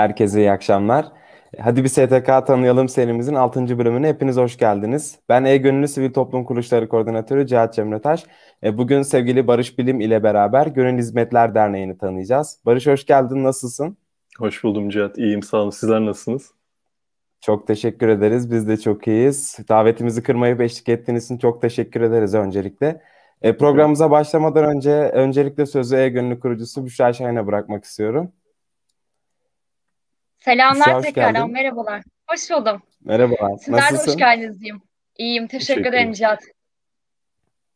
Herkese iyi akşamlar. Hadi bir STK tanıyalım serimizin 6. bölümüne hepiniz hoş geldiniz. Ben E-Gönüllü Sivil Toplum Kuruluşları Koordinatörü Cihat Cemretaş. E, bugün sevgili Barış Bilim ile beraber Gönül Hizmetler Derneği'ni tanıyacağız. Barış hoş geldin, nasılsın? Hoş buldum Cihat, iyiyim sağ olun. Sizler nasılsınız? Çok teşekkür ederiz, biz de çok iyiyiz. Davetimizi kırmayıp eşlik ettiğiniz için çok teşekkür ederiz öncelikle. E, programımıza başlamadan önce öncelikle sözü E-Gönüllü kurucusu Büşra Şahin'e bırakmak istiyorum. Selamlar Büşra, tekrardan, geldin. merhabalar. Hoş buldum. Merhabalar, Sizler de hoş geldiniz diyeyim. İyiyim, teşekkür, teşekkür ederim Cihat.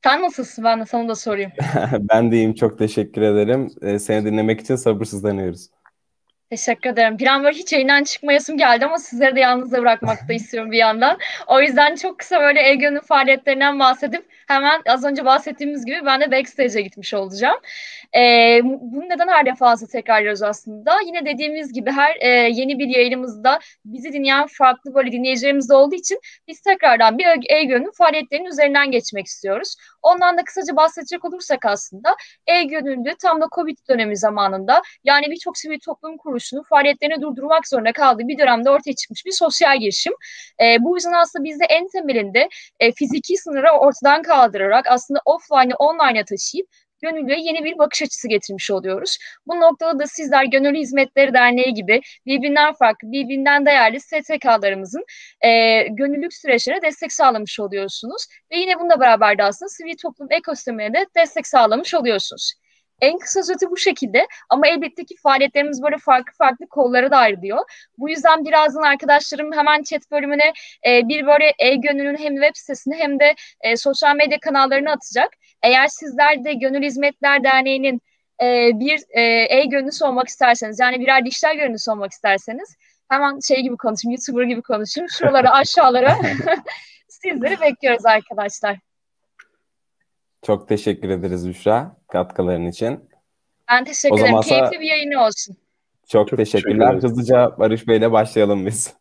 Sen nasılsın? Ben de sana da sorayım. ben de iyiyim, çok teşekkür ederim. Ee, seni dinlemek için sabırsızlanıyoruz. Teşekkür ederim. Bir an böyle hiç yayından çıkmayasım geldi ama sizleri de yalnız bırakmak da istiyorum bir yandan. O yüzden çok kısa böyle Ege'nin faaliyetlerinden bahsedip hemen az önce bahsettiğimiz gibi ben de backstage'e gitmiş olacağım. E, bunu neden her defasında tekrarlıyoruz aslında? Yine dediğimiz gibi her e, yeni bir yayınımızda bizi dinleyen farklı böyle dinleyicilerimiz de olduğu için biz tekrardan bir E-Gön'ün faaliyetlerinin üzerinden geçmek istiyoruz. Ondan da kısaca bahsedecek olursak aslında E-Gönül'de tam da Covid dönemi zamanında yani birçok sivil toplum kuruluşunun faaliyetlerini durdurmak zorunda kaldığı bir dönemde ortaya çıkmış bir sosyal girişim. E, bu yüzden aslında bizde en temelinde e, fiziki sınırı ortadan kaldırarak aslında offline'ı online'a taşıyıp gönüllüye yeni bir bakış açısı getirmiş oluyoruz. Bu noktada da sizler Gönüllü Hizmetleri Derneği gibi birbirinden farklı, birbirinden değerli STK'larımızın e, gönüllülük süreçlerine destek sağlamış oluyorsunuz. Ve yine bununla beraber de aslında sivil toplum ekosistemine de destek sağlamış oluyorsunuz. En kısa özeti bu şekilde ama elbette ki faaliyetlerimiz böyle farklı farklı kollara da ayrılıyor. Bu yüzden birazdan arkadaşlarım hemen chat bölümüne e, bir böyle e-gönülün hem web sitesini hem de e, sosyal medya kanallarını atacak. Eğer sizler de Gönül Hizmetler Derneği'nin e, bir e, e-gönüllüsü olmak isterseniz yani birer dijital gönüllüsü olmak isterseniz hemen şey gibi konuşayım, YouTuber gibi konuşayım. Şuralara aşağılara sizleri bekliyoruz arkadaşlar. Çok teşekkür ederiz Büşra katkıların için. Ben teşekkür ederim. Keyifli bir yayın olsun. Çok, çok teşekkürler. Teşekkür Hızlıca Barış Bey ile başlayalım biz.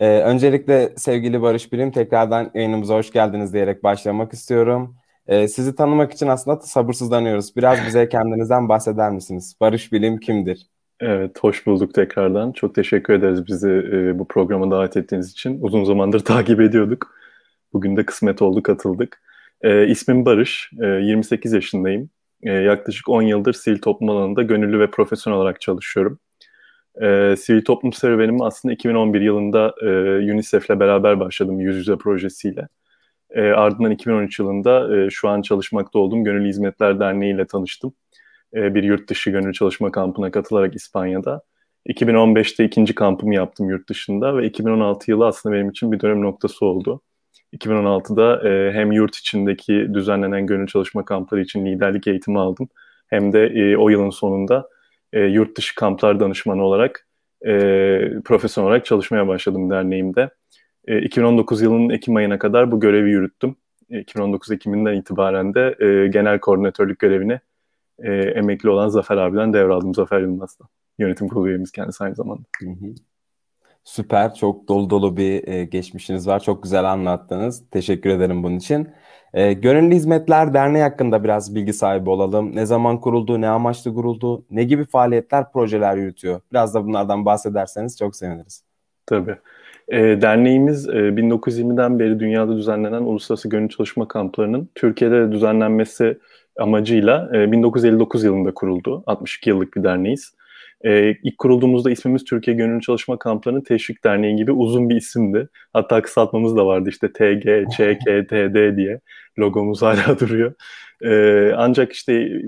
Ee, öncelikle sevgili Barış Bilim tekrardan yayınımıza hoş geldiniz diyerek başlamak istiyorum. Ee, sizi tanımak için aslında sabırsızlanıyoruz. Biraz bize kendinizden bahseder misiniz? Barış Bilim kimdir? Evet, hoş bulduk tekrardan. Çok teşekkür ederiz bizi e, bu programa davet ettiğiniz için. Uzun zamandır takip ediyorduk. Bugün de kısmet oldu, katıldık. E, ismim Barış, e, 28 yaşındayım. E, yaklaşık 10 yıldır sivil toplum alanında gönüllü ve profesyonel olarak çalışıyorum. E, sivil toplum serüvenim aslında 2011 yılında e, UNICEF'le beraber başladım yüz yüze projesiyle. E, ardından 2013 yılında e, şu an çalışmakta olduğum Gönüllü Hizmetler Derneği ile tanıştım. E, bir yurt dışı gönüllü çalışma kampına katılarak İspanya'da. 2015'te ikinci kampımı yaptım yurt dışında ve 2016 yılı aslında benim için bir dönem noktası oldu. 2016'da e, hem yurt içindeki düzenlenen gönül çalışma kampları için liderlik eğitimi aldım. Hem de e, o yılın sonunda e, yurt dışı kamplar danışmanı olarak e, profesyonel olarak çalışmaya başladım derneğimde. E, 2019 yılının Ekim ayına kadar bu görevi yürüttüm. E, 2019 Ekim'inden itibaren de e, genel koordinatörlük görevini e, emekli olan Zafer abiden devraldım. Zafer Yılmaz'dan. Yönetim kurulu üyemiz kendisi aynı zamanda. Hı hı. Süper, çok dolu dolu bir e, geçmişiniz var. Çok güzel anlattınız. Teşekkür ederim bunun için. E, Gönüllü Hizmetler Derneği hakkında biraz bilgi sahibi olalım. Ne zaman kuruldu, ne amaçlı kuruldu, ne gibi faaliyetler, projeler yürütüyor? Biraz da bunlardan bahsederseniz çok seviniriz. Tabii. E, derneğimiz e, 1920'den beri dünyada düzenlenen uluslararası gönüllü çalışma kamplarının Türkiye'de düzenlenmesi amacıyla e, 1959 yılında kuruldu. 62 yıllık bir derneğiz. Ee, ilk kurulduğumuzda ismimiz Türkiye Gönüllü Çalışma Kamplarının Teşvik Derneği gibi uzun bir isimdi. Hatta kısaltmamız da vardı işte TG, ÇK, TD diye logomuz hala duruyor. Ee, ancak işte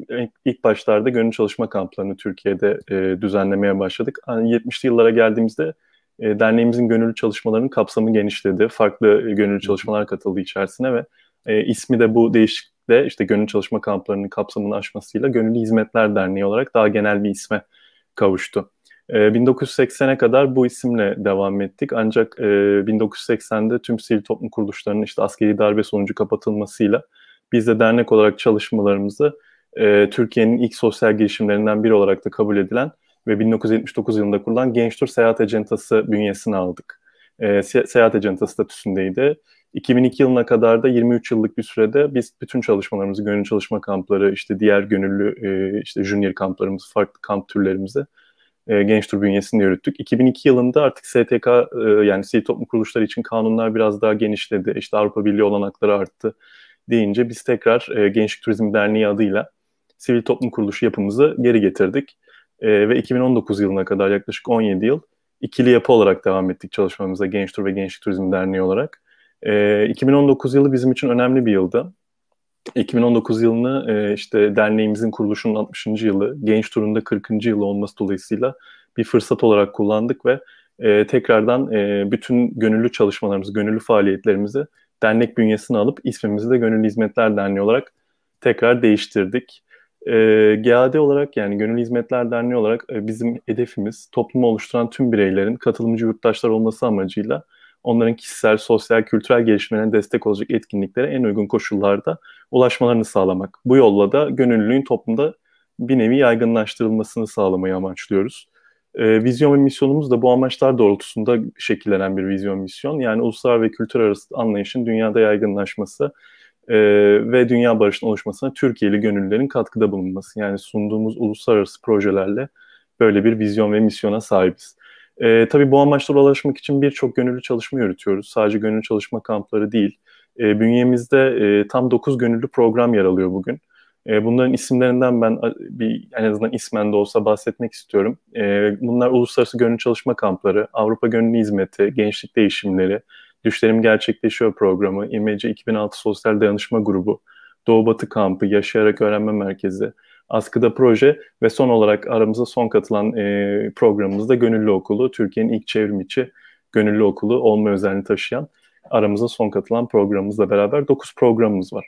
ilk başlarda gönüllü çalışma kamplarını Türkiye'de e, düzenlemeye başladık. 70'li yıllara geldiğimizde e, derneğimizin gönüllü çalışmalarının kapsamı genişledi. Farklı gönüllü çalışmalar katıldı içerisine ve e, ismi de bu değişiklikle işte gönüllü çalışma kamplarının kapsamını aşmasıyla Gönüllü Hizmetler Derneği olarak daha genel bir isme kavuştu. 1980'e ee, kadar bu isimle devam ettik ancak 1980'de e, tüm sivil toplum kuruluşlarının işte askeri darbe sonucu kapatılmasıyla biz de dernek olarak çalışmalarımızı e, Türkiye'nin ilk sosyal girişimlerinden biri olarak da kabul edilen ve 1979 yılında kurulan Genç Tur Seyahat Acentası bünyesine aldık. E, seyahat Acentası statüsündeydi. 2002 yılına kadar da 23 yıllık bir sürede biz bütün çalışmalarımızı, gönüllü çalışma kampları, işte diğer gönüllü işte junior kamplarımızı, farklı kamp türlerimizi e, Genç Tur bünyesinde yürüttük. 2002 yılında artık STK e, yani sivil toplum kuruluşları için kanunlar biraz daha genişledi. İşte Avrupa Birliği olanakları arttı deyince biz tekrar e, Gençlik Turizm Derneği adıyla sivil toplum kuruluşu yapımızı geri getirdik. E, ve 2019 yılına kadar yaklaşık 17 yıl ikili yapı olarak devam ettik çalışmamıza Genç Tur ve Gençlik Turizm Derneği olarak. E, 2019 yılı bizim için önemli bir yıldı. 2019 yılını e, işte derneğimizin kuruluşunun 60. yılı, Genç Tur'un 40. yılı olması dolayısıyla bir fırsat olarak kullandık ve e, tekrardan e, bütün gönüllü çalışmalarımızı, gönüllü faaliyetlerimizi dernek bünyesine alıp ismimizi de Gönüllü Hizmetler Derneği olarak tekrar değiştirdik. E, GAD olarak yani Gönüllü Hizmetler Derneği olarak e, bizim hedefimiz toplumu oluşturan tüm bireylerin katılımcı yurttaşlar olması amacıyla onların kişisel, sosyal, kültürel gelişmelerine destek olacak etkinliklere en uygun koşullarda ulaşmalarını sağlamak. Bu yolla da gönüllülüğün toplumda bir nevi yaygınlaştırılmasını sağlamayı amaçlıyoruz. E, vizyon ve misyonumuz da bu amaçlar doğrultusunda şekillenen bir vizyon misyon. Yani uluslar ve kültür arası anlayışın dünyada yaygınlaşması e, ve dünya barışının oluşmasına Türkiye'li gönüllülerin katkıda bulunması. Yani sunduğumuz uluslararası projelerle böyle bir vizyon ve misyona sahibiz. E, tabii bu amaçlara ulaşmak için birçok gönüllü çalışma yürütüyoruz. Sadece gönüllü çalışma kampları değil. E, bünyemizde e, tam 9 gönüllü program yer alıyor bugün. E, bunların isimlerinden ben bir en azından ismen de olsa bahsetmek istiyorum. E, bunlar Uluslararası Gönüllü Çalışma Kampları, Avrupa Gönüllü Hizmeti, Gençlik Değişimleri, Düşlerim Gerçekleşiyor programı, İmece 2006 Sosyal Dayanışma Grubu, Doğu Batı Kampı, Yaşayarak Öğrenme Merkezi, Askıda Proje ve son olarak aramıza son katılan e, programımızda Gönüllü Okulu, Türkiye'nin ilk çevrim içi Gönüllü Okulu olma özelliğini taşıyan aramıza son katılan programımızla beraber 9 programımız var.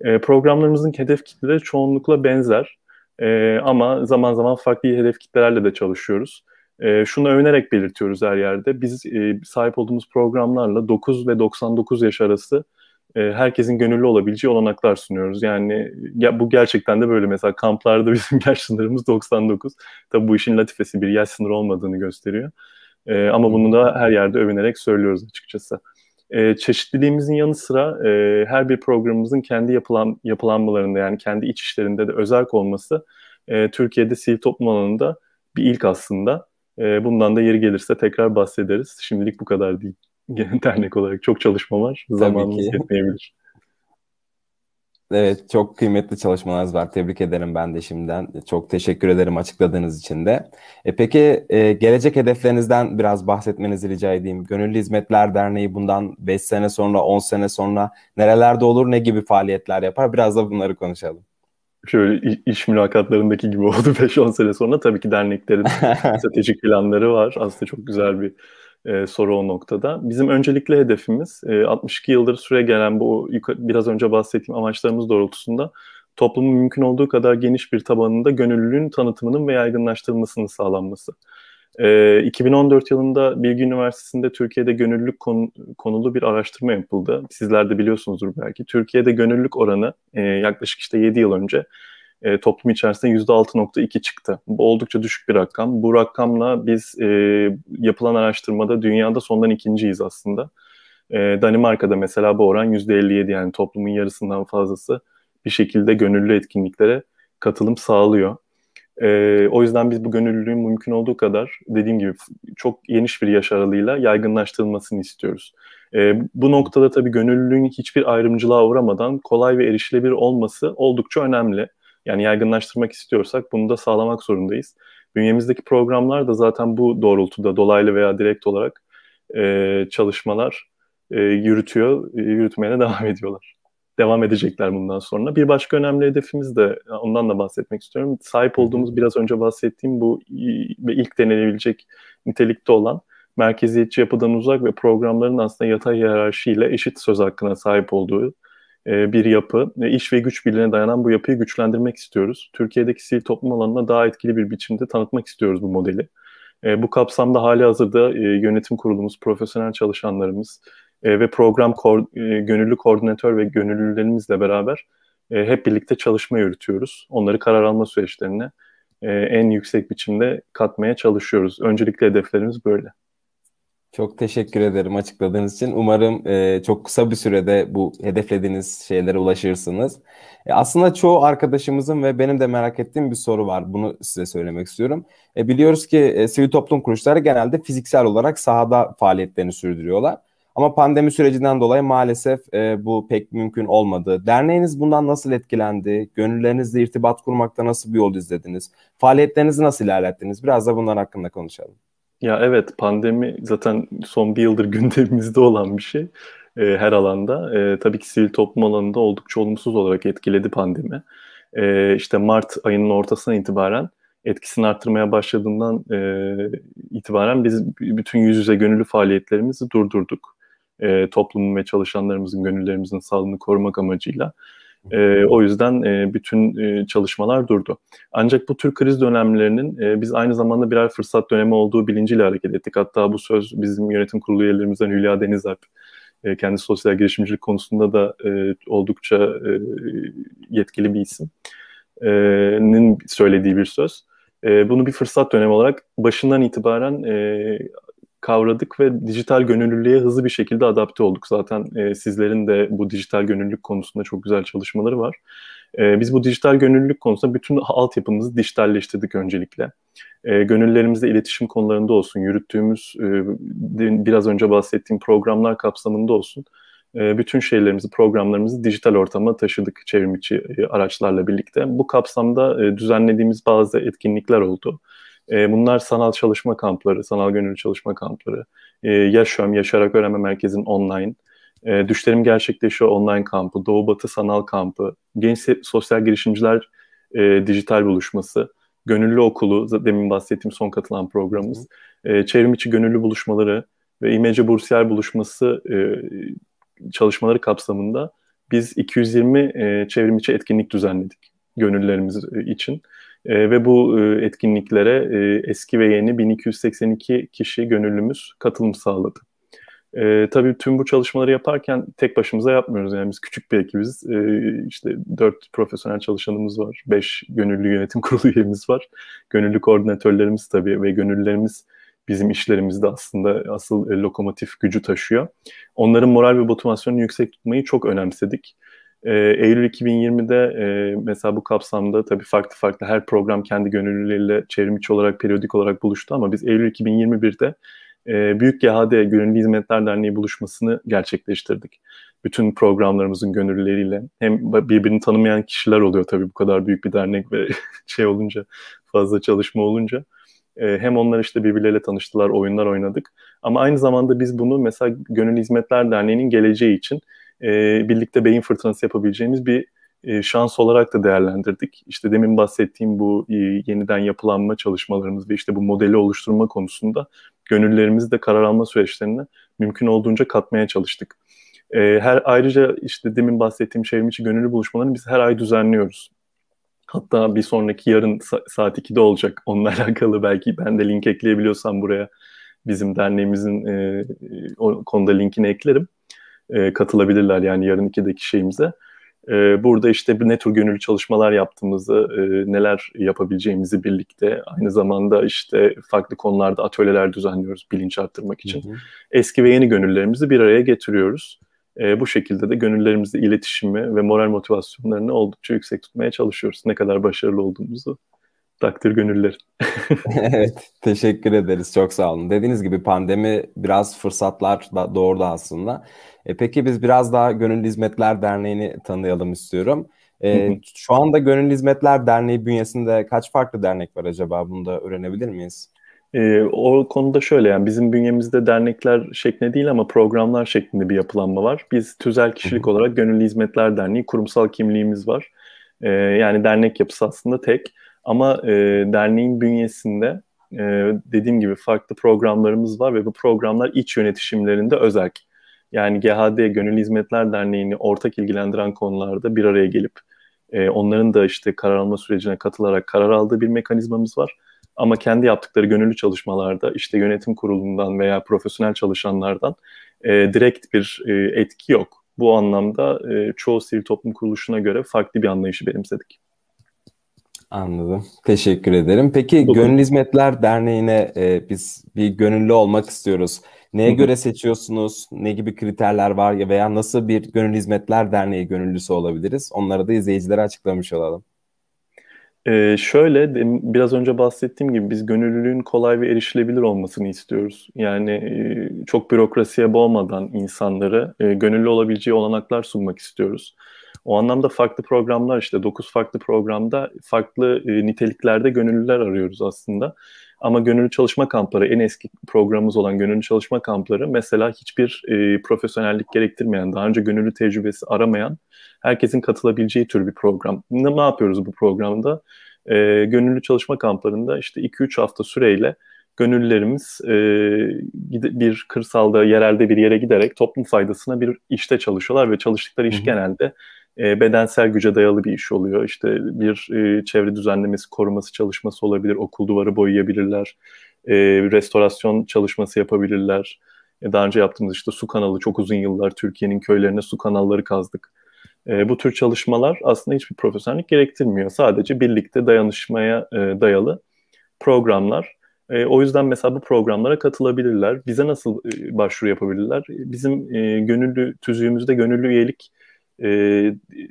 E, programlarımızın hedef kitleleri çoğunlukla benzer e, ama zaman zaman farklı hedef kitlelerle de çalışıyoruz. E, şunu övünerek belirtiyoruz her yerde. Biz e, sahip olduğumuz programlarla 9 ve 99 yaş arası herkesin gönüllü olabileceği olanaklar sunuyoruz. Yani ya, bu gerçekten de böyle mesela kamplarda bizim yaş sınırımız 99. Tabii bu işin latifesi bir yaş sınırı olmadığını gösteriyor. E, ama bunu da her yerde övünerek söylüyoruz açıkçası. E, çeşitliliğimizin yanı sıra e, her bir programımızın kendi yapılan yapılanmalarında yani kendi iç işlerinde de özerk olması e, Türkiye'de sivil toplum alanında bir ilk aslında. E, bundan da yeri gelirse tekrar bahsederiz. Şimdilik bu kadar değil. Dernek olarak çok çalışma var. Zamanımız yetmeyebilir. Evet çok kıymetli çalışmalarınız var. Tebrik ederim ben de şimdiden. Çok teşekkür ederim açıkladığınız için de. E peki e, gelecek hedeflerinizden biraz bahsetmenizi rica edeyim. Gönüllü Hizmetler Derneği bundan 5 sene sonra 10 sene sonra nerelerde olur ne gibi faaliyetler yapar? Biraz da bunları konuşalım. Şöyle iş mülakatlarındaki gibi oldu 5-10 sene sonra tabii ki derneklerin stratejik planları var. Aslında çok güzel bir e, soru o noktada. Bizim öncelikli hedefimiz e, 62 yıldır süre gelen bu biraz önce bahsettiğim amaçlarımız doğrultusunda toplumun mümkün olduğu kadar geniş bir tabanında gönüllülüğün tanıtımının ve yaygınlaştırılmasının sağlanması. E, 2014 yılında Bilgi Üniversitesi'nde Türkiye'de gönüllülük konu, konulu bir araştırma yapıldı. Sizler de biliyorsunuzdur belki. Türkiye'de gönüllülük oranı e, yaklaşık işte 7 yıl önce e, toplum içerisinde %6.2 çıktı. Bu oldukça düşük bir rakam. Bu rakamla biz e, yapılan araştırmada dünyada sondan ikinciyiz aslında. E, Danimarka'da mesela bu oran %57 yani toplumun yarısından fazlası bir şekilde gönüllü etkinliklere katılım sağlıyor. E, o yüzden biz bu gönüllülüğün mümkün olduğu kadar dediğim gibi çok geniş bir yaş aralığıyla yaygınlaştırılmasını istiyoruz. E, bu noktada tabii gönüllülüğün hiçbir ayrımcılığa uğramadan kolay ve erişilebilir olması oldukça önemli. Yani yaygınlaştırmak istiyorsak bunu da sağlamak zorundayız. Bünyemizdeki programlar da zaten bu doğrultuda dolaylı veya direkt olarak e, çalışmalar e, yürütüyor, e, yürütmeye de devam ediyorlar. Devam edecekler bundan sonra. Bir başka önemli hedefimiz de ondan da bahsetmek istiyorum. Sahip olduğumuz biraz önce bahsettiğim bu ilk denenebilecek nitelikte olan merkeziyetçi yapıdan uzak ve programların aslında yatay hiyerarşiyle eşit söz hakkına sahip olduğu e, bir yapı. E, iş ve güç birliğine dayanan bu yapıyı güçlendirmek istiyoruz. Türkiye'deki sivil toplum alanına daha etkili bir biçimde tanıtmak istiyoruz bu modeli. E, bu kapsamda hali hazırda yönetim kurulumuz, profesyonel çalışanlarımız ve program gönüllü koordinatör ve gönüllülerimizle beraber hep birlikte çalışma yürütüyoruz. Onları karar alma süreçlerine en yüksek biçimde katmaya çalışıyoruz. Öncelikle hedeflerimiz böyle. Çok teşekkür ederim açıkladığınız için. Umarım e, çok kısa bir sürede bu hedeflediğiniz şeylere ulaşırsınız. E, aslında çoğu arkadaşımızın ve benim de merak ettiğim bir soru var. Bunu size söylemek istiyorum. E, biliyoruz ki e, sivil toplum kuruluşları genelde fiziksel olarak sahada faaliyetlerini sürdürüyorlar. Ama pandemi sürecinden dolayı maalesef e, bu pek mümkün olmadı. Derneğiniz bundan nasıl etkilendi? Gönüllerinizle irtibat kurmakta nasıl bir yol izlediniz? Faaliyetlerinizi nasıl ilerlettiniz? Biraz da bunlar hakkında konuşalım. Ya evet pandemi zaten son bir yıldır gündemimizde olan bir şey e, her alanda. E, tabii ki sivil toplum alanında oldukça olumsuz olarak etkiledi pandemi. E, işte Mart ayının ortasına itibaren etkisini arttırmaya başladığından e, itibaren biz bütün yüz yüze gönüllü faaliyetlerimizi durdurduk. E, toplumun ve çalışanlarımızın, gönüllerimizin sağlığını korumak amacıyla. E, o yüzden e, bütün e, çalışmalar durdu. Ancak bu tür kriz dönemlerinin e, biz aynı zamanda birer fırsat dönemi olduğu bilinciyle hareket ettik. Hatta bu söz bizim yönetim kurulu üyelerimizden Hülya Denizalp e, kendi sosyal girişimcilik konusunda da e, oldukça e, yetkili bir isim. E, nin söylediği bir söz. E, bunu bir fırsat dönemi olarak başından itibaren e, kavradık ve dijital gönüllülüğe hızlı bir şekilde adapte olduk. Zaten e, sizlerin de bu dijital gönüllülük konusunda çok güzel çalışmaları var. E, biz bu dijital gönüllülük konusunda bütün altyapımızı dijitalleştirdik öncelikle. E, gönüllerimizle iletişim konularında olsun, yürüttüğümüz e, biraz önce bahsettiğim programlar kapsamında olsun. E, bütün şeylerimizi, programlarımızı dijital ortama taşıdık çevrimiçi e, araçlarla birlikte. Bu kapsamda e, düzenlediğimiz bazı etkinlikler oldu. E, bunlar sanal çalışma kampları, sanal gönüllü çalışma kampları, e, Yaşöm, Yaşarak Öğrenme Merkezi'nin online, e, Düşlerim Gerçekleşiyor online kampı, Doğu Batı sanal kampı, Genç Sosyal Girişimciler e, dijital buluşması, Gönüllü Okulu, demin bahsettiğim son katılan programımız, e, çevrim içi gönüllü buluşmaları ve İmece Bursiyer buluşması e, çalışmaları kapsamında biz 220 e, çevrim içi etkinlik düzenledik gönüllerimiz için. E, ve bu e, etkinliklere e, eski ve yeni 1282 kişi gönüllümüz katılım sağladı. E, tabii tüm bu çalışmaları yaparken tek başımıza yapmıyoruz. Yani biz küçük bir ekibiz. E, işte dört profesyonel çalışanımız var. Beş gönüllü yönetim kurulu üyemiz var. Gönüllü koordinatörlerimiz tabii ve gönüllülerimiz bizim işlerimizde aslında asıl e, lokomotif gücü taşıyor. Onların moral ve motivasyonunu yüksek tutmayı çok önemsedik. E, Eylül 2020'de e, mesela bu kapsamda tabii farklı farklı her program kendi gönüllüleriyle çevrimiçi olarak periyodik olarak buluştu ama biz Eylül 2021'de e, Büyük GHD Gönüllü Hizmetler Derneği buluşmasını gerçekleştirdik. Bütün programlarımızın gönüllüleriyle hem birbirini tanımayan kişiler oluyor tabii bu kadar büyük bir dernek ve şey olunca fazla çalışma olunca. E, hem onlar işte birbirleriyle tanıştılar, oyunlar oynadık. Ama aynı zamanda biz bunu mesela Gönüllü Hizmetler Derneği'nin geleceği için e, birlikte beyin fırtınası yapabileceğimiz bir e, şans olarak da değerlendirdik. İşte demin bahsettiğim bu e, yeniden yapılanma çalışmalarımız ve işte bu modeli oluşturma konusunda gönüllerimizi de karar alma süreçlerine mümkün olduğunca katmaya çalıştık. E, her ayrıca işte demin bahsettiğim çevrim içi gönüllü buluşmalarını biz her ay düzenliyoruz. Hatta bir sonraki yarın saat 2'de olacak. Onunla alakalı belki ben de link ekleyebiliyorsam buraya bizim derneğimizin e, o konuda linkini eklerim e, katılabilirler yani yarın ikideki şeyimize. E, burada işte ne tür gönüllü çalışmalar yaptığımızı, e, neler yapabileceğimizi birlikte aynı zamanda işte farklı konularda atölyeler düzenliyoruz bilinç arttırmak için. Hı hı. Eski ve yeni gönüllerimizi bir araya getiriyoruz. E, bu şekilde de gönüllerimizle iletişimi ve moral motivasyonlarını oldukça yüksek tutmaya çalışıyoruz. Ne kadar başarılı olduğumuzu takdir gönüller. evet, teşekkür ederiz. Çok sağ olun. Dediğiniz gibi pandemi biraz fırsatlar da doğurdu aslında. E, peki biz biraz daha Gönüllü Hizmetler Derneği'ni tanıyalım istiyorum. E, şu anda Gönüllü Hizmetler Derneği bünyesinde kaç farklı dernek var acaba? Bunu da öğrenebilir miyiz? E, o konuda şöyle yani bizim bünyemizde dernekler şeklinde değil ama programlar şeklinde bir yapılanma var. Biz tüzel kişilik olarak Gönüllü Hizmetler Derneği kurumsal kimliğimiz var. E, yani dernek yapısı aslında tek. Ama e, derneğin bünyesinde e, dediğim gibi farklı programlarımız var ve bu programlar iç yönetişimlerinde özel. Yani GHD Gönüllü Hizmetler Derneği'ni ortak ilgilendiren konularda bir araya gelip e, onların da işte karar alma sürecine katılarak karar aldığı bir mekanizmamız var. Ama kendi yaptıkları gönüllü çalışmalarda işte yönetim kurulundan veya profesyonel çalışanlardan e, direkt bir e, etki yok. Bu anlamda e, çoğu sivil toplum kuruluşuna göre farklı bir anlayışı benimsedik. Anladım. Teşekkür ederim. Peki Bugün. Gönül Hizmetler Derneği'ne e, biz bir gönüllü olmak istiyoruz. Neye göre seçiyorsunuz? Ne gibi kriterler var veya nasıl bir Gönüllü Hizmetler Derneği gönüllüsü olabiliriz? Onları da izleyicilere açıklamış olalım. Ee, şöyle biraz önce bahsettiğim gibi biz gönüllülüğün kolay ve erişilebilir olmasını istiyoruz. Yani e, çok bürokrasiye boğmadan insanları e, gönüllü olabileceği olanaklar sunmak istiyoruz. O anlamda farklı programlar işte 9 farklı programda farklı e, niteliklerde gönüllüler arıyoruz aslında. Ama gönüllü çalışma kampları en eski programımız olan gönüllü çalışma kampları mesela hiçbir e, profesyonellik gerektirmeyen, daha önce gönüllü tecrübesi aramayan herkesin katılabileceği tür bir program. Ne, ne yapıyoruz bu programda? E, gönüllü çalışma kamplarında işte 2-3 hafta süreyle gönüllülerimiz e, bir kırsalda, yerelde bir yere giderek toplum faydasına bir işte çalışıyorlar ve çalıştıkları iş Hı-hı. genelde e, bedensel güce dayalı bir iş oluyor. İşte bir e, çevre düzenlemesi, koruması çalışması olabilir, okul duvarı boyayabilirler, e, restorasyon çalışması yapabilirler. Daha önce yaptığımız işte su kanalı, çok uzun yıllar Türkiye'nin köylerine su kanalları kazdık. E, bu tür çalışmalar aslında hiçbir profesyonellik gerektirmiyor. Sadece birlikte dayanışmaya e, dayalı programlar. E, o yüzden mesela bu programlara katılabilirler. Bize nasıl e, başvuru yapabilirler? Bizim e, gönüllü tüzüğümüzde gönüllü üyelik e,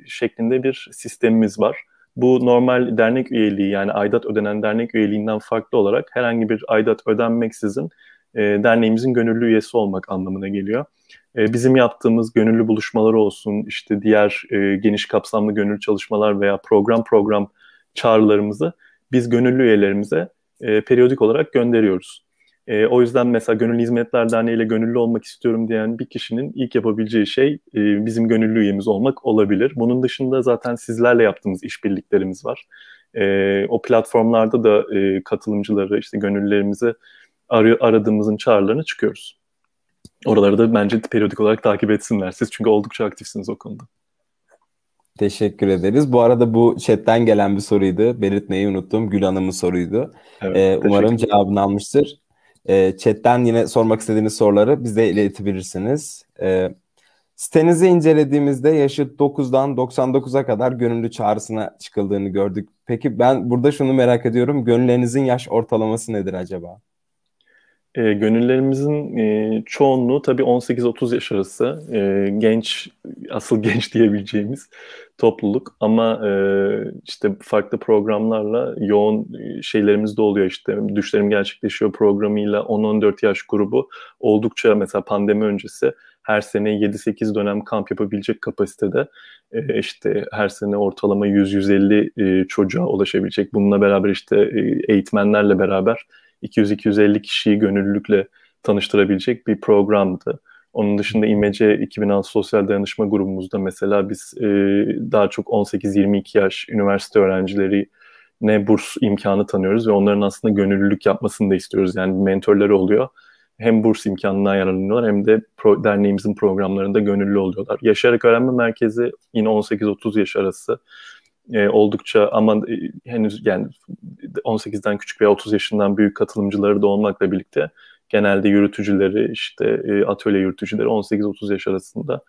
şeklinde bir sistemimiz var. Bu normal dernek üyeliği yani aidat ödenen dernek üyeliğinden farklı olarak herhangi bir aidat ödenmeksizin e, derneğimizin gönüllü üyesi olmak anlamına geliyor. E, bizim yaptığımız gönüllü buluşmaları olsun, işte diğer e, geniş kapsamlı gönüllü çalışmalar veya program program çağrılarımızı biz gönüllü üyelerimize e, periyodik olarak gönderiyoruz. E, o yüzden mesela Gönüllü Hizmetler Derneği ile gönüllü olmak istiyorum diyen bir kişinin ilk yapabileceği şey e, bizim gönüllü üyemiz olmak olabilir. Bunun dışında zaten sizlerle yaptığımız işbirliklerimiz var. E, o platformlarda da e, katılımcıları, işte gönüllülerimizi arıyor, aradığımızın çağrılarına çıkıyoruz. Oraları da bence periyodik olarak takip etsinler siz çünkü oldukça aktifsiniz o konuda. Teşekkür ederiz. Bu arada bu chatten gelen bir soruydu. Belirtmeyi unuttum. Gül Hanım'ın soruydu. Evet, ee, umarım cevabını almıştır. E, chatten yine sormak istediğiniz soruları bize iletebilirsiniz. E, sitenizi incelediğimizde yaşı 9'dan 99'a kadar gönüllü çağrısına çıkıldığını gördük. Peki ben burada şunu merak ediyorum. Gönüllerinizin yaş ortalaması nedir acaba? E, gönüllerimizin e, çoğunluğu tabii 18-30 yaş arası e, genç, asıl genç diyebileceğimiz topluluk. Ama e, işte farklı programlarla yoğun şeylerimiz de oluyor işte. Düşlerim Gerçekleşiyor programıyla 10-14 yaş grubu oldukça mesela pandemi öncesi her sene 7-8 dönem kamp yapabilecek kapasitede e, işte her sene ortalama 100-150 e, çocuğa ulaşabilecek. Bununla beraber işte e, eğitmenlerle beraber 200-250 kişiyi gönüllülükle tanıştırabilecek bir programdı. Onun dışında İMC 2006 Sosyal Dayanışma grubumuzda mesela biz e, daha çok 18-22 yaş üniversite öğrencileri ne burs imkanı tanıyoruz ve onların aslında gönüllülük yapmasını da istiyoruz. Yani mentorları oluyor. Hem burs imkanından yararlanıyorlar hem de pro, derneğimizin programlarında gönüllü oluyorlar. Yaşayarak Öğrenme Merkezi yine 18-30 yaş arası e, oldukça ama e, henüz yani 18'den küçük veya 30 yaşından büyük katılımcıları da olmakla birlikte genelde yürütücüleri işte e, atölye yürütücüleri 18-30 yaş arasında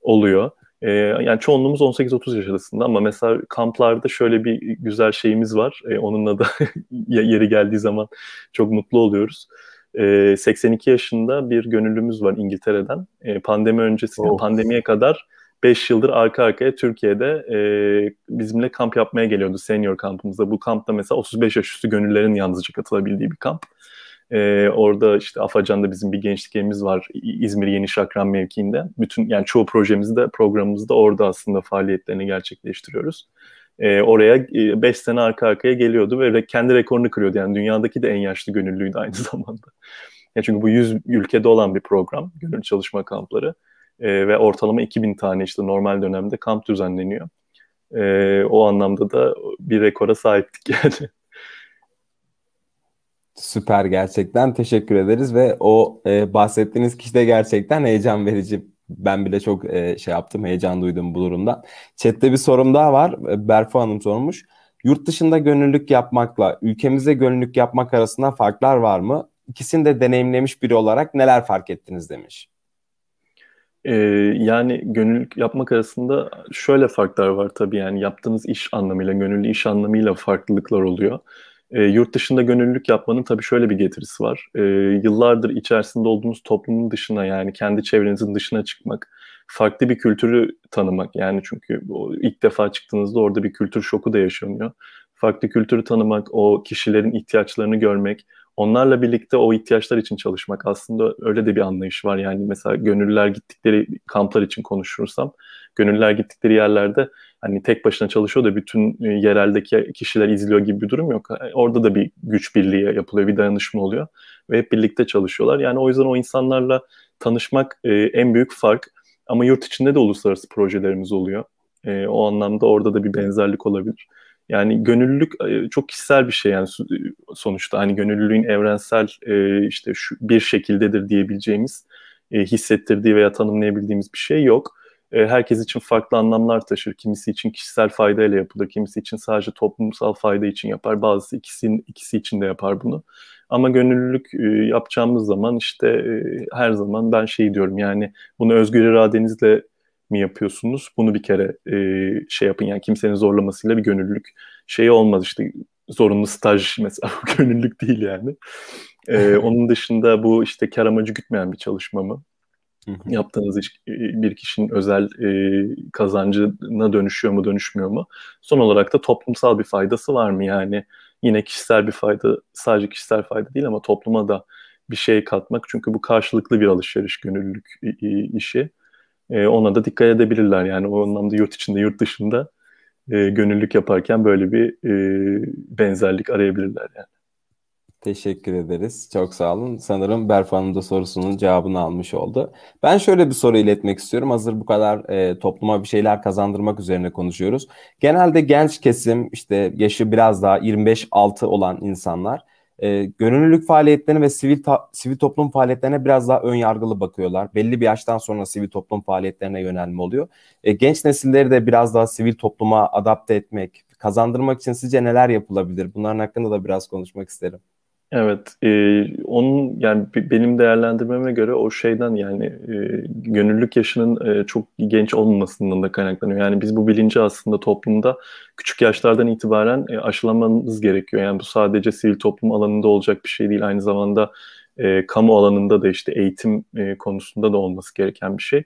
oluyor. E, yani çoğunluğumuz 18-30 yaş arasında ama mesela kamplarda şöyle bir güzel şeyimiz var. E, onunla da yeri geldiği zaman çok mutlu oluyoruz. E, 82 yaşında bir gönüllümüz var İngiltere'den. E, pandemi öncesi, oh. pandemiye kadar 5 yıldır arka arkaya Türkiye'de e, bizimle kamp yapmaya geliyordu senior kampımızda. Bu kampta mesela 35 yaş üstü gönüllerin yalnızca katılabildiği bir kamp. E, orada işte Afacan'da bizim bir gençlik evimiz var İzmir Yeni Şakran mevkiinde. Bütün yani çoğu projemizde programımızda orada aslında faaliyetlerini gerçekleştiriyoruz. E, oraya 5 e, sene arka arkaya geliyordu ve kendi rekorunu kırıyordu. Yani dünyadaki de en yaşlı gönüllüydü aynı zamanda. Yani çünkü bu 100 ülkede olan bir program, gönüllü çalışma kampları e, ve ortalama 2000 tane işte normal dönemde kamp düzenleniyor. E, o anlamda da bir rekora sahiptik yani. Süper gerçekten teşekkür ederiz ve o e, bahsettiğiniz kişi de gerçekten heyecan verici. Ben bile çok e, şey yaptım, heyecan duydum bu durumda. Chat'te bir sorum daha var. E, Berfu Hanım sormuş. Yurt dışında gönüllülük yapmakla ülkemizde gönüllülük yapmak arasında farklar var mı? İkisini de deneyimlemiş biri olarak neler fark ettiniz demiş. Ee, yani gönüllülük yapmak arasında şöyle farklar var tabii yani yaptığımız iş anlamıyla, gönüllü iş anlamıyla farklılıklar oluyor. E, yurt dışında gönüllülük yapmanın tabii şöyle bir getirisi var. E, yıllardır içerisinde olduğunuz toplumun dışına yani kendi çevrenizin dışına çıkmak, farklı bir kültürü tanımak. Yani çünkü ilk defa çıktığınızda orada bir kültür şoku da yaşanıyor. Farklı kültürü tanımak, o kişilerin ihtiyaçlarını görmek, onlarla birlikte o ihtiyaçlar için çalışmak aslında öyle de bir anlayış var. Yani mesela gönüllüler gittikleri kamplar için konuşursam, gönüllüler gittikleri yerlerde hani tek başına çalışıyor da bütün e, yereldeki kişiler izliyor gibi bir durum yok. E, orada da bir güç birliği yapılıyor, bir dayanışma oluyor ve hep birlikte çalışıyorlar. Yani o yüzden o insanlarla tanışmak e, en büyük fark. Ama yurt içinde de uluslararası projelerimiz oluyor. O anlamda orada da bir benzerlik olabilir. Yani gönüllülük e, çok kişisel bir şey yani sonuçta hani gönüllülüğün evrensel e, işte şu bir şekildedir diyebileceğimiz e, hissettirdiği veya tanımlayabildiğimiz bir şey yok. Herkes için farklı anlamlar taşır. Kimisi için kişisel faydayla yapılır, kimisi için sadece toplumsal fayda için yapar. Bazısı ikisinin ikisi için de yapar bunu. Ama gönüllülük yapacağımız zaman işte her zaman ben şey diyorum yani bunu özgür iradenizle mi yapıyorsunuz? Bunu bir kere e, şey yapın yani kimsenin zorlamasıyla bir gönüllülük şey olmaz işte zorunlu staj mesela gönüllülük değil yani. E, onun dışında bu işte kar amacı gütmeyen bir çalışma mı? Yaptığınız iş e, bir kişinin özel e, kazancına dönüşüyor mu dönüşmüyor mu? Son olarak da toplumsal bir faydası var mı? Yani yine kişisel bir fayda sadece kişisel fayda değil ama topluma da bir şey katmak. Çünkü bu karşılıklı bir alışveriş gönüllülük işi e, ona da dikkat edebilirler. Yani o anlamda yurt içinde, yurt dışında e, gönüllülük yaparken böyle bir e, benzerlik arayabilirler yani. Teşekkür ederiz. Çok sağ olun. Sanırım Berfan'ın da sorusunun cevabını almış oldu. Ben şöyle bir soru iletmek istiyorum. Hazır bu kadar e, topluma bir şeyler kazandırmak üzerine konuşuyoruz. Genelde genç kesim işte yaşı biraz daha 25-6 olan insanlar e, gönüllülük faaliyetlerine ve sivil ta- sivil toplum faaliyetlerine biraz daha ön yargılı bakıyorlar. Belli bir yaştan sonra sivil toplum faaliyetlerine yönelme oluyor. E, genç nesilleri de biraz daha sivil topluma adapte etmek, kazandırmak için sizce neler yapılabilir? Bunların hakkında da biraz konuşmak isterim. Evet, e, onun yani benim değerlendirmeme göre o şeyden yani e, gönüllülük yaşının e, çok genç olmamasından da kaynaklanıyor. Yani biz bu bilinci aslında toplumda küçük yaşlardan itibaren e, aşılamamız gerekiyor. Yani bu sadece sivil toplum alanında olacak bir şey değil. Aynı zamanda e, kamu alanında da işte eğitim e, konusunda da olması gereken bir şey.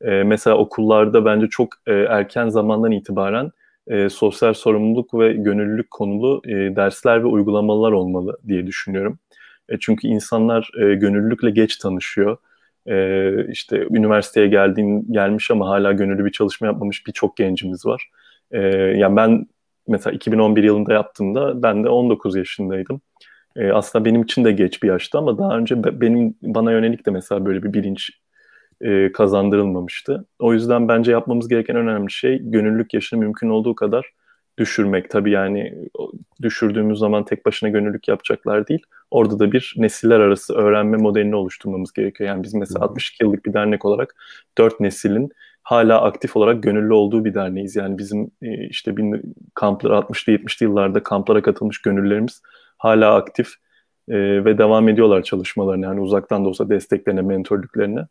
E, mesela okullarda bence çok e, erken zamandan itibaren e, sosyal sorumluluk ve gönüllülük konulu e, dersler ve uygulamalar olmalı diye düşünüyorum. E, çünkü insanlar e, gönüllülükle geç tanışıyor. E, işte üniversiteye geldiğin gelmiş ama hala gönüllü bir çalışma yapmamış birçok gencimiz var. E, yani ben mesela 2011 yılında yaptığımda ben de 19 yaşındaydım. E, aslında benim için de geç bir yaştı ama daha önce benim bana yönelik de mesela böyle bir bilinç e, kazandırılmamıştı. O yüzden bence yapmamız gereken önemli şey gönüllülük yaşını mümkün olduğu kadar düşürmek. Tabii yani düşürdüğümüz zaman tek başına gönüllülük yapacaklar değil. Orada da bir nesiller arası öğrenme modelini oluşturmamız gerekiyor. Yani biz mesela 62 yıllık bir dernek olarak dört neslin hala aktif olarak gönüllü olduğu bir derneğiz. Yani bizim e, işte bin, kamplar 60'lı 70'li yıllarda kamplara katılmış gönüllerimiz hala aktif e, ve devam ediyorlar çalışmalarını. Yani uzaktan da olsa desteklerine, mentorluklarına.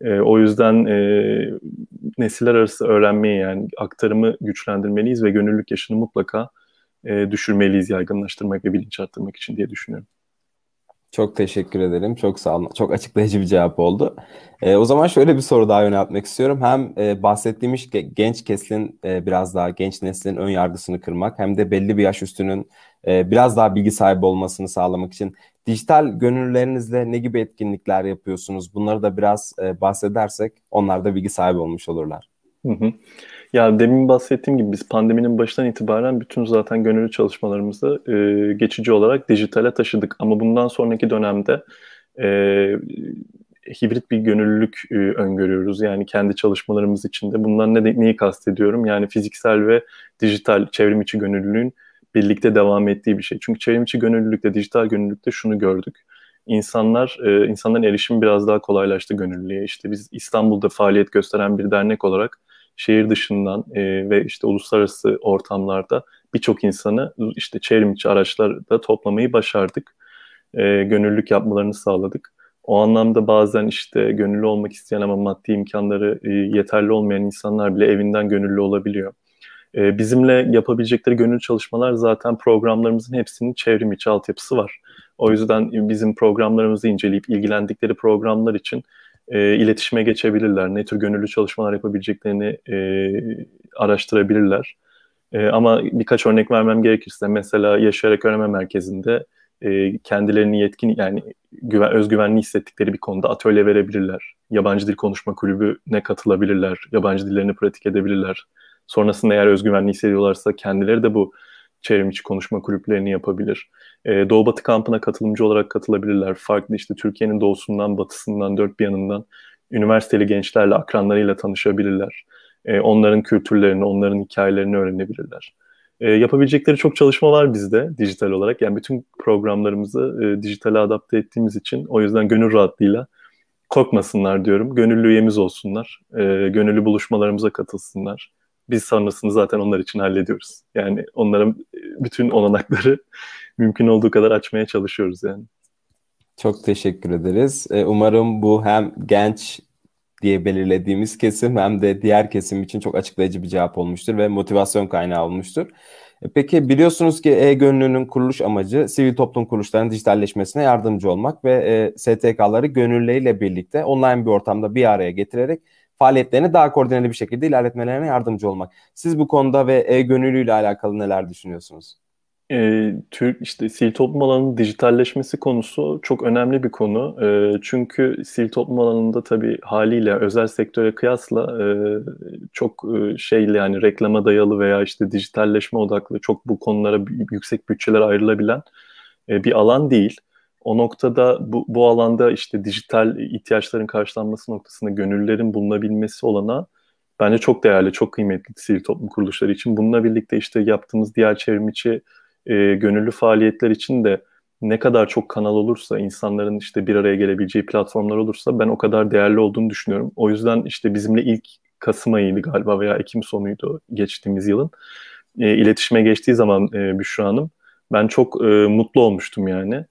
E, o yüzden e, nesiller arası öğrenmeyi yani aktarımı güçlendirmeliyiz ve gönüllülük yaşını mutlaka e, düşürmeliyiz yaygınlaştırmak ve bilinç arttırmak için diye düşünüyorum. Çok teşekkür ederim. Çok sağ olun. Çok açıklayıcı bir cevap oldu. E, o zaman şöyle bir soru daha yöneltmek istiyorum. Hem e, bahsettiğimiz genç keslin e, biraz daha genç neslin ön yargısını kırmak hem de belli bir yaş üstünün e, biraz daha bilgi sahibi olmasını sağlamak için dijital gönüllülerinizle ne gibi etkinlikler yapıyorsunuz? Bunları da biraz e, bahsedersek onlar da bilgi sahibi olmuş olurlar. Hı hı. Ya demin bahsettiğim gibi biz pandeminin başından itibaren bütün zaten gönüllü çalışmalarımızı e, geçici olarak dijitale taşıdık. Ama bundan sonraki dönemde e, hibrit bir gönüllülük e, öngörüyoruz. Yani kendi çalışmalarımız içinde. Bundan ne, neyi kastediyorum? Yani fiziksel ve dijital çevrim içi gönüllülüğün birlikte devam ettiği bir şey. Çünkü çevrim içi gönüllülükte, dijital gönüllülükte şunu gördük. İnsanlar, e, insanların erişimi biraz daha kolaylaştı gönüllülüğe. İşte biz İstanbul'da faaliyet gösteren bir dernek olarak şehir dışından e, ve işte uluslararası ortamlarda birçok insanı işte çevrim içi araçlarda toplamayı başardık. E, gönüllülük yapmalarını sağladık. O anlamda bazen işte gönüllü olmak isteyen ama maddi imkanları e, yeterli olmayan insanlar bile evinden gönüllü olabiliyor. E, bizimle yapabilecekleri gönüllü çalışmalar zaten programlarımızın hepsinin çevrim içi altyapısı var. O yüzden bizim programlarımızı inceleyip ilgilendikleri programlar için e, iletişime geçebilirler. Ne tür gönüllü çalışmalar yapabileceklerini e, araştırabilirler. E, ama birkaç örnek vermem gerekirse mesela Yaşayarak Öğrenme Merkezi'nde e, kendilerini yetkin yani güven, özgüvenli hissettikleri bir konuda atölye verebilirler. Yabancı dil konuşma kulübüne katılabilirler. Yabancı dillerini pratik edebilirler. Sonrasında eğer özgüvenli hissediyorlarsa kendileri de bu çevrim konuşma kulüplerini yapabilir. E, Doğu Batı kampına katılımcı olarak katılabilirler. Farklı işte Türkiye'nin doğusundan, batısından, dört bir yanından üniversiteli gençlerle, akranlarıyla tanışabilirler. E, onların kültürlerini, onların hikayelerini öğrenebilirler. E, yapabilecekleri çok çalışma var bizde dijital olarak. Yani bütün programlarımızı e, dijitale adapte ettiğimiz için o yüzden gönül rahatlığıyla korkmasınlar diyorum. Gönüllü üyemiz olsunlar. E, gönüllü buluşmalarımıza katılsınlar. Biz sonrasını zaten onlar için hallediyoruz. Yani onların bütün olanakları mümkün olduğu kadar açmaya çalışıyoruz yani. Çok teşekkür ederiz. Umarım bu hem genç diye belirlediğimiz kesim hem de diğer kesim için çok açıklayıcı bir cevap olmuştur ve motivasyon kaynağı olmuştur. E, peki biliyorsunuz ki e-gönüllünün kuruluş amacı sivil toplum kuruluşlarının dijitalleşmesine yardımcı olmak ve e, STK'ları gönüllüleriyle birlikte online bir ortamda bir araya getirerek faaliyetlerini daha koordineli bir şekilde ilerletmelerine yardımcı olmak. Siz bu konuda ve e-gönüllüyle alakalı neler düşünüyorsunuz? e, Türk işte sivil toplum alanının dijitalleşmesi konusu çok önemli bir konu. E, çünkü sivil toplum alanında tabii haliyle özel sektöre kıyasla e, çok e, şeyli yani reklama dayalı veya işte dijitalleşme odaklı çok bu konulara yüksek bütçeler ayrılabilen e, bir alan değil. O noktada bu, bu alanda işte dijital ihtiyaçların karşılanması noktasında gönüllülerin bulunabilmesi olana bence çok değerli, çok kıymetli sivil toplum kuruluşları için. Bununla birlikte işte yaptığımız diğer çevrimiçi e, gönüllü faaliyetler için de ne kadar çok kanal olursa, insanların işte bir araya gelebileceği platformlar olursa ben o kadar değerli olduğunu düşünüyorum. O yüzden işte bizimle ilk Kasım ayıydı galiba veya Ekim sonuydu geçtiğimiz yılın. E, iletişime geçtiği zaman e, Büşra Hanım ben çok e, mutlu olmuştum yani.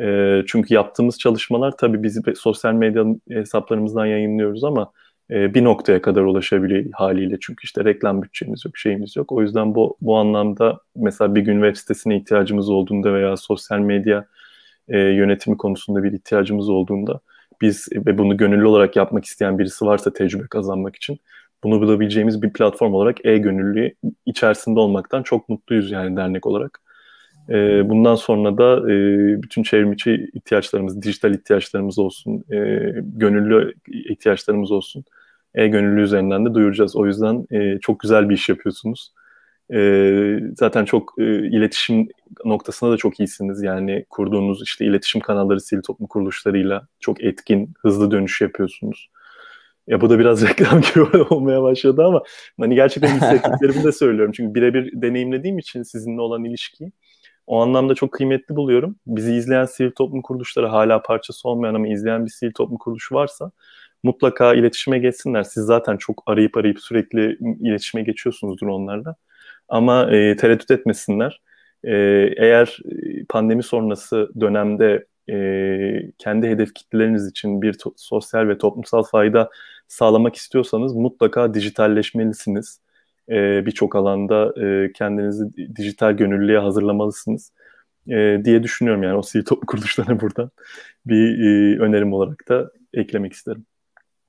E, çünkü yaptığımız çalışmalar tabii biz sosyal medya hesaplarımızdan yayınlıyoruz ama e, bir noktaya kadar ulaşabiliyor haliyle. Çünkü işte reklam bütçemiz yok, şeyimiz yok. O yüzden bu, bu anlamda mesela bir gün web sitesine ihtiyacımız olduğunda veya sosyal medya e, yönetimi konusunda bir ihtiyacımız olduğunda biz ve bunu gönüllü olarak yapmak isteyen birisi varsa tecrübe kazanmak için bunu bulabileceğimiz bir platform olarak e-gönüllü içerisinde olmaktan çok mutluyuz yani dernek olarak. E, bundan sonra da e, bütün çevrimiçi ihtiyaçlarımız, dijital ihtiyaçlarımız olsun, e, gönüllü ihtiyaçlarımız olsun. E-gönüllü üzerinden de duyuracağız. O yüzden e, çok güzel bir iş yapıyorsunuz. E, zaten çok e, iletişim noktasında da çok iyisiniz. Yani kurduğunuz işte iletişim kanalları sivil toplum kuruluşlarıyla çok etkin, hızlı dönüş yapıyorsunuz. Ya bu da biraz reklam gibi olmaya başladı ama hani gerçekten hissettiklerimi de söylüyorum. Çünkü birebir deneyimlediğim için sizinle olan ilişkiyi o anlamda çok kıymetli buluyorum. Bizi izleyen sivil toplum kuruluşları hala parçası olmayan ama izleyen bir sivil toplum kuruluşu varsa mutlaka iletişime geçsinler. Siz zaten çok arayıp arayıp sürekli iletişime geçiyorsunuzdur onlarla. Ama e, tereddüt etmesinler. E, eğer pandemi sonrası dönemde e, kendi hedef kitleleriniz için bir sosyal ve toplumsal fayda sağlamak istiyorsanız mutlaka dijitalleşmelisiniz e, birçok alanda e, kendinizi dijital gönüllüye hazırlamalısınız e, diye düşünüyorum. Yani o sivil toplum kuruluşlarına buradan bir e, önerim olarak da eklemek isterim.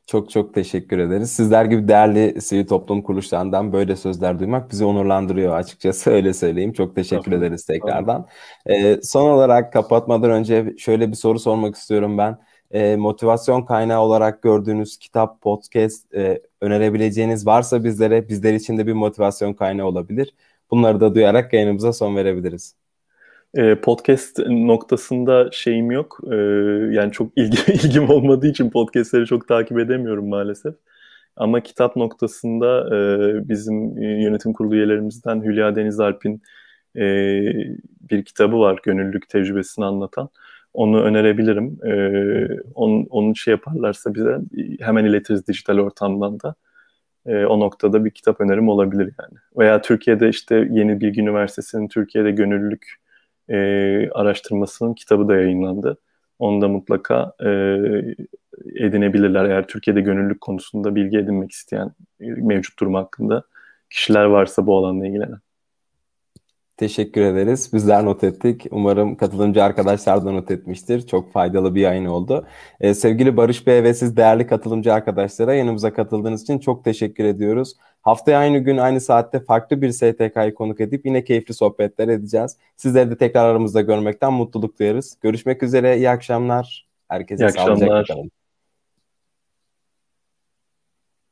Çok çok teşekkür ederiz. Sizler gibi değerli sivil toplum kuruluşlarından böyle sözler duymak bizi onurlandırıyor açıkçası öyle söyleyeyim. Çok teşekkür tamam. ederiz tekrardan. Ee, son olarak kapatmadan önce şöyle bir soru sormak istiyorum ben e, motivasyon kaynağı olarak gördüğünüz kitap, podcast e, önerebileceğiniz varsa bizlere, bizler için de bir motivasyon kaynağı olabilir. Bunları da duyarak yayınımıza son verebiliriz. E, podcast noktasında şeyim yok. E, yani çok ilgi, ilgim olmadığı için podcastleri çok takip edemiyorum maalesef. Ama kitap noktasında e, bizim yönetim kurulu üyelerimizden Hülya Deniz Alp'in bir kitabı var. Gönüllülük tecrübesini anlatan. Onu önerebilirim. Ee, onun, onun şey yaparlarsa bize hemen iletiriz dijital ortamdan da. Ee, o noktada bir kitap önerim olabilir yani. Veya Türkiye'de işte Yeni Bilgi Üniversitesi'nin Türkiye'de gönüllülük e, araştırmasının kitabı da yayınlandı. Onu da mutlaka e, edinebilirler. Eğer Türkiye'de gönüllülük konusunda bilgi edinmek isteyen mevcut durum hakkında kişiler varsa bu alanla ilgilenen. Teşekkür ederiz. Bizler not ettik. Umarım katılımcı arkadaşlar da not etmiştir. Çok faydalı bir yayın oldu. Ee, sevgili Barış Bey ve siz değerli katılımcı arkadaşlara yanımıza katıldığınız için çok teşekkür ediyoruz. Haftaya aynı gün aynı saatte farklı bir STK'yı konuk edip yine keyifli sohbetler edeceğiz. Sizleri de tekrar aramızda görmekten mutluluk duyarız. Görüşmek üzere. İyi akşamlar. Herkese iyi akşamlar. kalın.